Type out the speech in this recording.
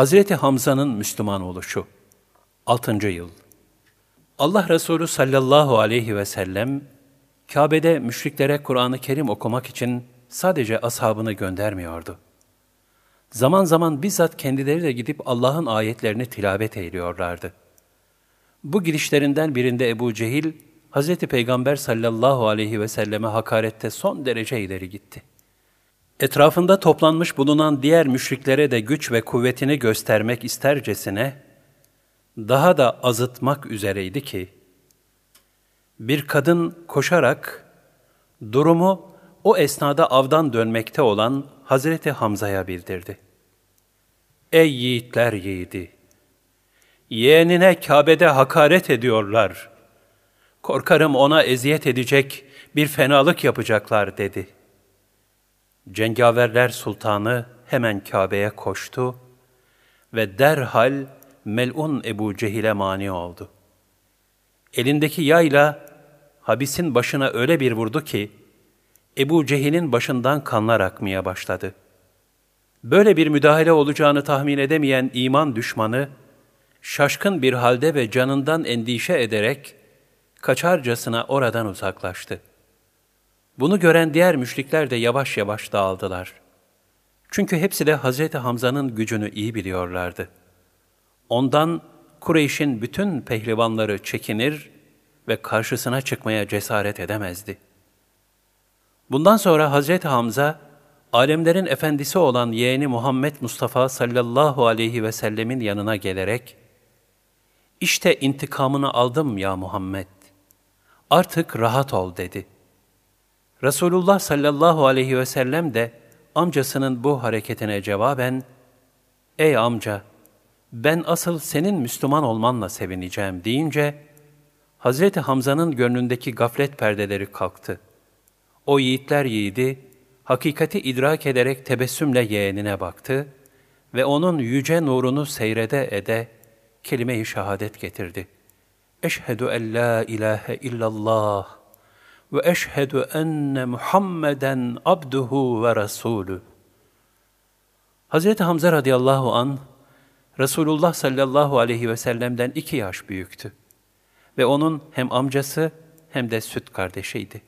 Hazreti Hamza'nın Müslüman oluşu 6. yıl Allah Resulü sallallahu aleyhi ve sellem Kabe'de müşriklere Kur'an-ı Kerim okumak için sadece ashabını göndermiyordu. Zaman zaman bizzat kendileri de gidip Allah'ın ayetlerini tilavet eyliyorlardı. Bu girişlerinden birinde Ebu Cehil, Hz. Peygamber sallallahu aleyhi ve selleme hakarette son derece ileri gitti. Etrafında toplanmış bulunan diğer müşriklere de güç ve kuvvetini göstermek istercesine, daha da azıtmak üzereydi ki, bir kadın koşarak durumu o esnada avdan dönmekte olan Hazreti Hamza'ya bildirdi. Ey yiğitler yiğidi! Yeğenine Kabe'de hakaret ediyorlar. Korkarım ona eziyet edecek bir fenalık yapacaklar dedi. Cengaverler sultanı hemen Kabe'ye koştu ve derhal melun Ebu Cehil'e mani oldu. Elindeki yayla habisin başına öyle bir vurdu ki, Ebu Cehil'in başından kanlar akmaya başladı. Böyle bir müdahale olacağını tahmin edemeyen iman düşmanı, şaşkın bir halde ve canından endişe ederek, kaçarcasına oradan uzaklaştı. Bunu gören diğer müşrikler de yavaş yavaş dağıldılar. Çünkü hepsi de Hz. Hamza'nın gücünü iyi biliyorlardı. Ondan Kureyş'in bütün pehlivanları çekinir ve karşısına çıkmaya cesaret edemezdi. Bundan sonra Hazreti Hamza, alemlerin efendisi olan yeğeni Muhammed Mustafa sallallahu aleyhi ve sellemin yanına gelerek, İşte intikamını aldım ya Muhammed, artık rahat ol dedi. Resulullah sallallahu aleyhi ve sellem de amcasının bu hareketine cevaben, Ey amca, ben asıl senin Müslüman olmanla sevineceğim deyince, Hazreti Hamza'nın gönlündeki gaflet perdeleri kalktı. O yiğitler yiğidi, hakikati idrak ederek tebessümle yeğenine baktı ve onun yüce nurunu seyrede ede kelime-i şehadet getirdi. Eşhedü en la ilahe illallah ve eşhedü enne Muhammeden abduhu ve rasulü. Hazreti Hamza radıyallahu an Resulullah sallallahu aleyhi ve sellem'den iki yaş büyüktü ve onun hem amcası hem de süt kardeşiydi.